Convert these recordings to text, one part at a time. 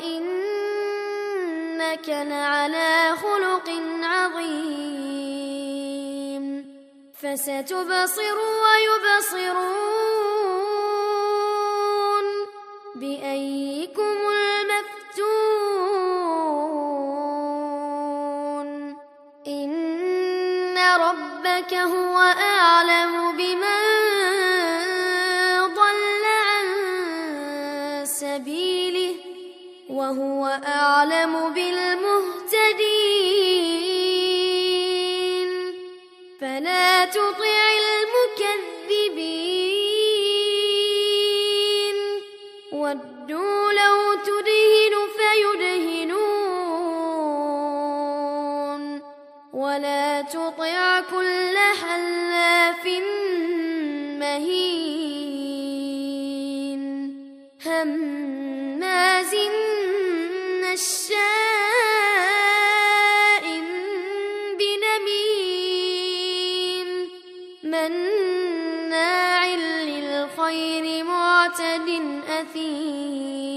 وإنك لعلى خلق عظيم فستبصر ويبصرون بأيكم المفتون إن ربك هو أعلم فلا تطع المكذبين. ودوا لو تدهن فيدهنون. ولا تطع كل حلاف مهين. هماز للخير معتد أثيم.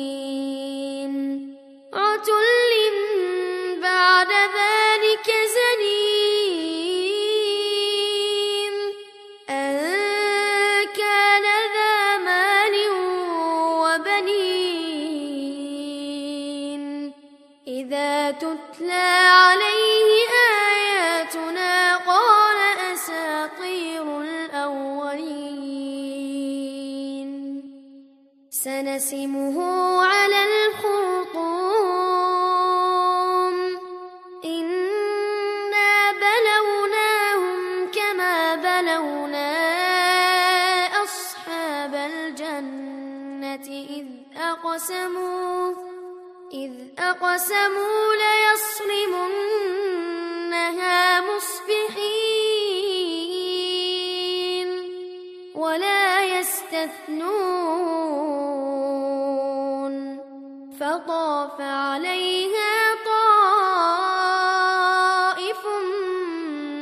عتل بعد ذلك زنيم. أن كان ذا مال وبنين. إذا تتلى سنسمه على الخرطوم. إنا بلوناهم كما بلونا أصحاب الجنة إذ أقسموا إذ أقسموا ليصرمنها مصبحين. ولا يستثنون فطاف عليها طائف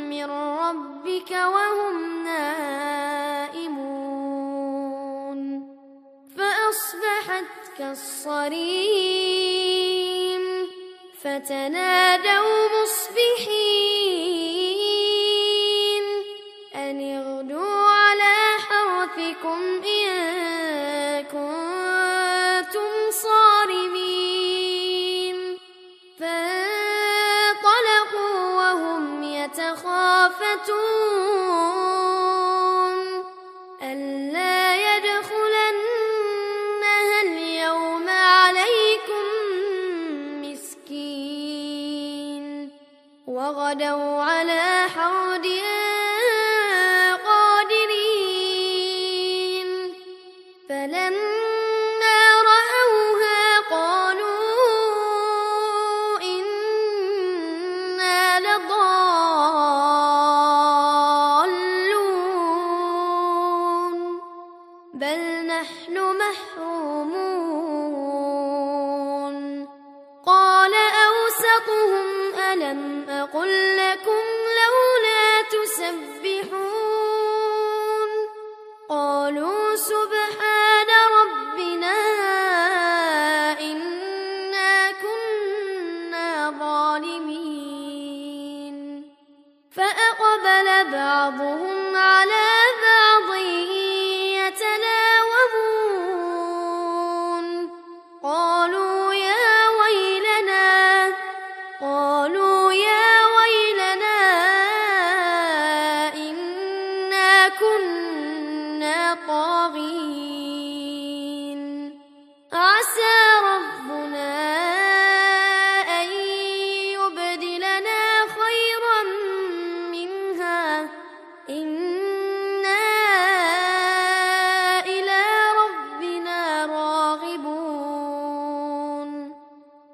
من ربك وهم نائمون. فأصبحت كالصريم. فتنادوا وغدوا على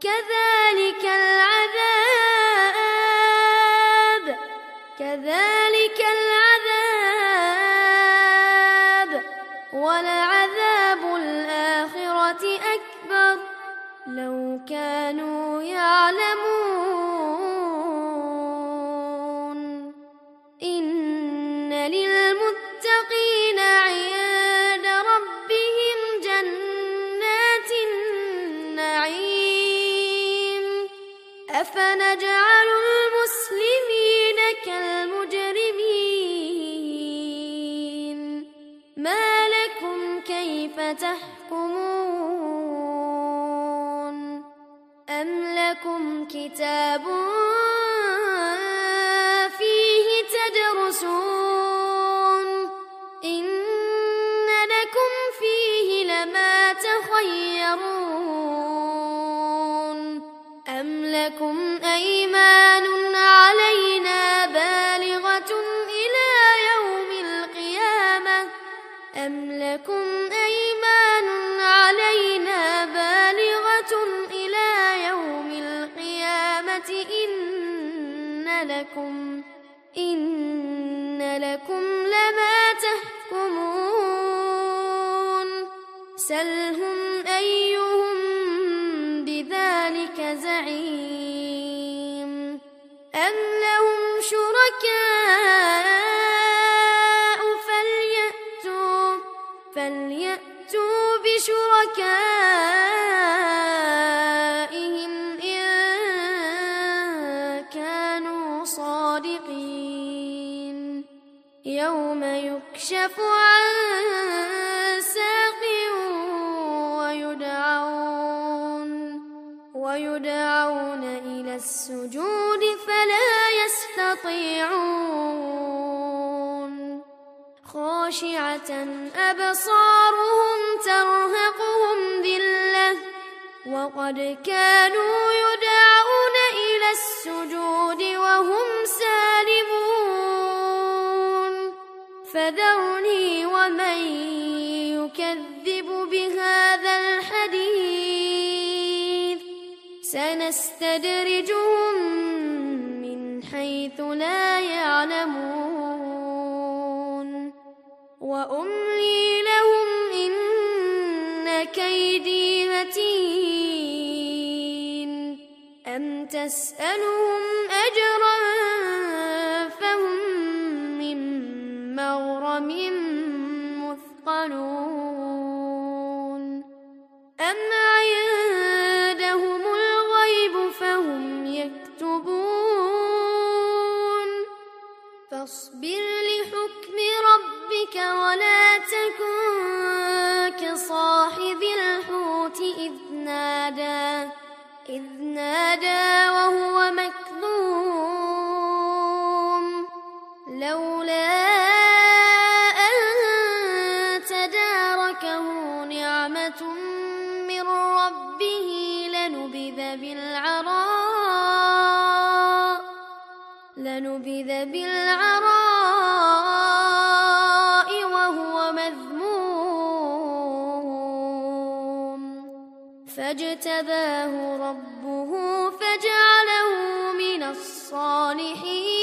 كذلك العذاب كذلك العذاب ولعذاب الآخرة أكبر. لو كانوا كيف تحكمون؟ أم لكم كتاب فيه تدرسون؟ لكم إن لكم لما تحكمون. سلهم أيهم بذلك زعيم. أم لهم شركاء فليأتوا فليأتوا بشركائهم صادقين يوم يكشف عن ساق ويدعون ويدعون إلى السجود فلا يستطيعون. خاشعة أبصارهم ترهقهم ذلة وقد كانوا يدعون إلى السجود وهم فذرني ومن يكذب بهذا الحديث. سنستدرجهم من حيث لا يعلمون. وأملي لهم إن كيدي متين. أم تسألهم أجرا مثقلون أم عندهم الغيب فهم يكتبون. فاصبر لحكم ربك ولا تكن كصاحب الحوت إذ نادى إذ نادى وهو مكظوم. لولا بالعراء لنبذ بالعراء وهو مذموم. فاجتباه ربه فجعله من الصالحين.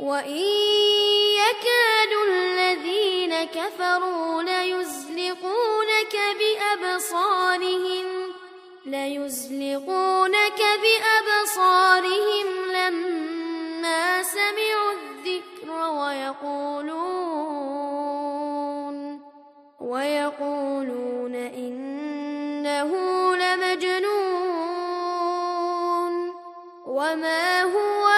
وإن يكاد الذين كفروا ليزلقونك بأبصارهم ليزلقونك بأبصارهم لما سمعوا الذكر ويقولون ويقولون إنه لمجنون وما هو